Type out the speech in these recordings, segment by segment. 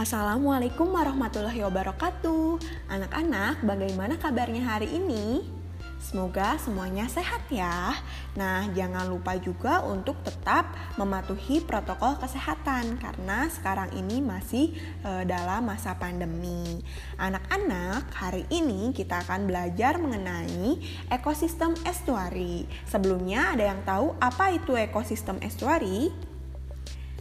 Assalamualaikum warahmatullahi wabarakatuh. Anak-anak, bagaimana kabarnya hari ini? Semoga semuanya sehat ya. Nah, jangan lupa juga untuk tetap mematuhi protokol kesehatan karena sekarang ini masih e, dalam masa pandemi. Anak-anak, hari ini kita akan belajar mengenai ekosistem estuari. Sebelumnya ada yang tahu apa itu ekosistem estuari?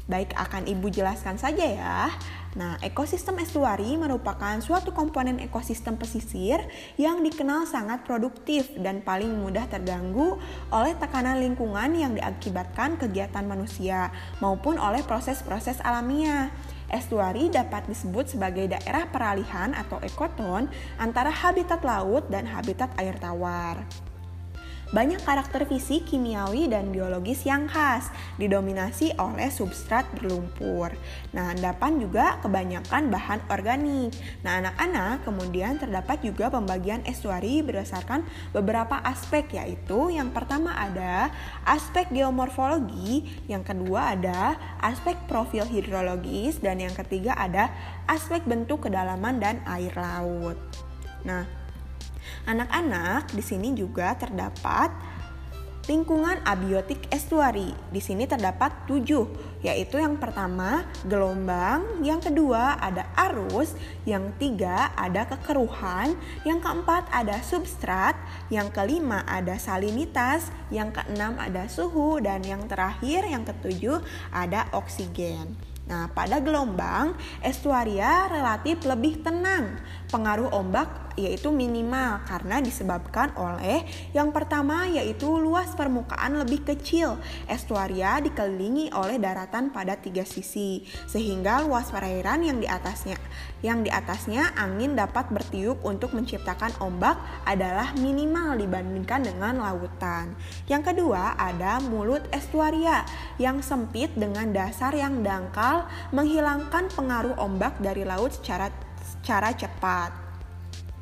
Baik, akan Ibu jelaskan saja ya. Nah, ekosistem estuari merupakan suatu komponen ekosistem pesisir yang dikenal sangat produktif dan paling mudah terganggu oleh tekanan lingkungan yang diakibatkan kegiatan manusia maupun oleh proses-proses alamiah. Estuari dapat disebut sebagai daerah peralihan atau ekoton antara habitat laut dan habitat air tawar. Banyak karakter fisik, kimiawi, dan biologis yang khas, didominasi oleh substrat berlumpur. Nah, endapan juga kebanyakan bahan organik. Nah, anak-anak kemudian terdapat juga pembagian estuari berdasarkan beberapa aspek, yaitu yang pertama ada aspek geomorfologi, yang kedua ada aspek profil hidrologis, dan yang ketiga ada aspek bentuk kedalaman dan air laut. Nah, Anak-anak di sini juga terdapat lingkungan abiotik estuari. Di sini terdapat tujuh, yaitu yang pertama gelombang, yang kedua ada arus, yang ketiga ada kekeruhan, yang keempat ada substrat, yang kelima ada salinitas, yang keenam ada suhu, dan yang terakhir yang ketujuh ada oksigen. Nah, pada gelombang, estuaria relatif lebih tenang. Pengaruh ombak yaitu minimal karena disebabkan oleh yang pertama yaitu luas permukaan lebih kecil. Estuaria dikelilingi oleh daratan pada tiga sisi sehingga luas perairan yang di atasnya yang di atasnya angin dapat bertiup untuk menciptakan ombak adalah minimal dibandingkan dengan lautan. Yang kedua ada mulut estuaria yang sempit dengan dasar yang dangkal menghilangkan pengaruh ombak dari laut secara secara cepat.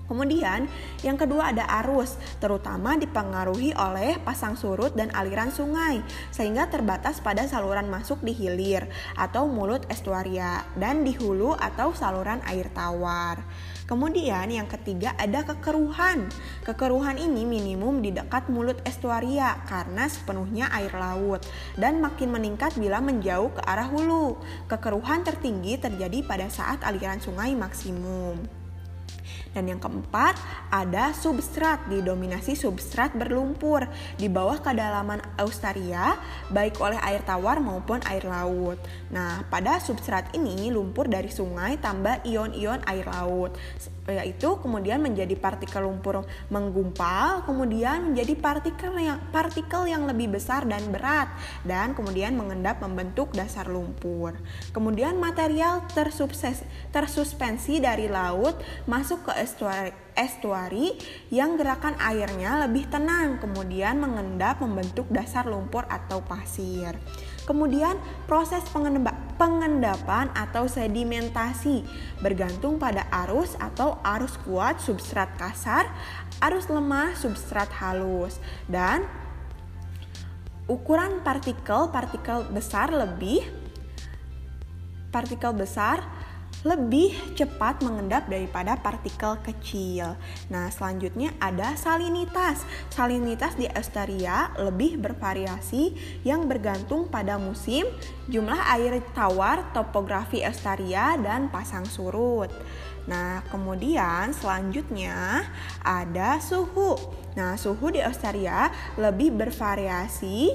Kemudian, yang kedua ada arus, terutama dipengaruhi oleh pasang surut dan aliran sungai, sehingga terbatas pada saluran masuk di hilir atau mulut estuaria dan di hulu atau saluran air tawar. Kemudian yang ketiga ada kekeruhan. Kekeruhan ini minimum di dekat mulut estuaria karena sepenuhnya air laut dan makin meningkat bila menjauh ke arah hulu. Kekeruhan tertinggi terjadi pada saat aliran sungai maksimum. Dan yang keempat, ada substrat, didominasi substrat berlumpur di bawah kedalaman Australia, baik oleh air tawar maupun air laut. Nah, pada substrat ini lumpur dari sungai tambah ion-ion air laut yaitu kemudian menjadi partikel lumpur menggumpal, kemudian menjadi partikel yang partikel yang lebih besar dan berat dan kemudian mengendap membentuk dasar lumpur. Kemudian material tersuspensi dari laut masuk ke estuari, estuari yang gerakan airnya lebih tenang, kemudian mengendap membentuk dasar lumpur atau pasir. Kemudian proses pengendapan atau sedimentasi bergantung pada arus atau arus kuat substrat kasar, arus lemah substrat halus dan ukuran partikel-partikel besar lebih partikel besar lebih cepat mengendap daripada partikel kecil. Nah, selanjutnya ada salinitas. Salinitas di Australia lebih bervariasi yang bergantung pada musim, jumlah air tawar, topografi Australia, dan pasang surut. Nah, kemudian selanjutnya ada suhu. Nah, suhu di Australia lebih bervariasi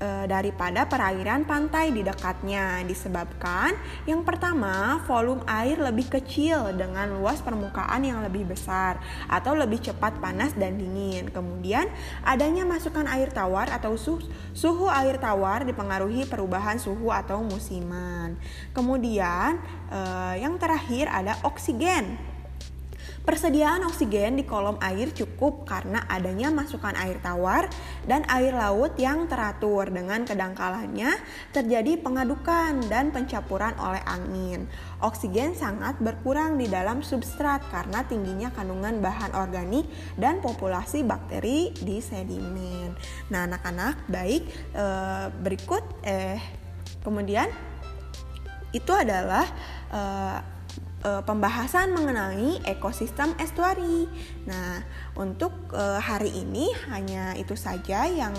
e, daripada perairan pantai di dekatnya disebabkan yang pertama volume air lebih kecil dengan luas permukaan yang lebih besar atau lebih cepat panas dan dingin. Kemudian adanya masukan air tawar atau suhu, suhu air tawar dipengaruhi perubahan suhu atau musiman. Kemudian e, yang terakhir ada oksigen. Persediaan oksigen di kolom air cukup karena adanya masukan air tawar dan air laut yang teratur dengan kedangkalannya terjadi pengadukan dan pencampuran oleh angin. Oksigen sangat berkurang di dalam substrat karena tingginya kandungan bahan organik dan populasi bakteri di sedimen. Nah, anak-anak, baik eh, berikut eh kemudian itu adalah uh, uh, pembahasan mengenai ekosistem estuari. Nah, untuk uh, hari ini hanya itu saja yang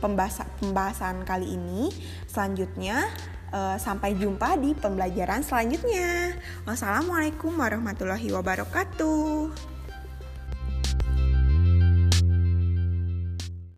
pembahasan, kali ini. Selanjutnya uh, sampai jumpa di pembelajaran selanjutnya. Wassalamualaikum warahmatullahi wabarakatuh.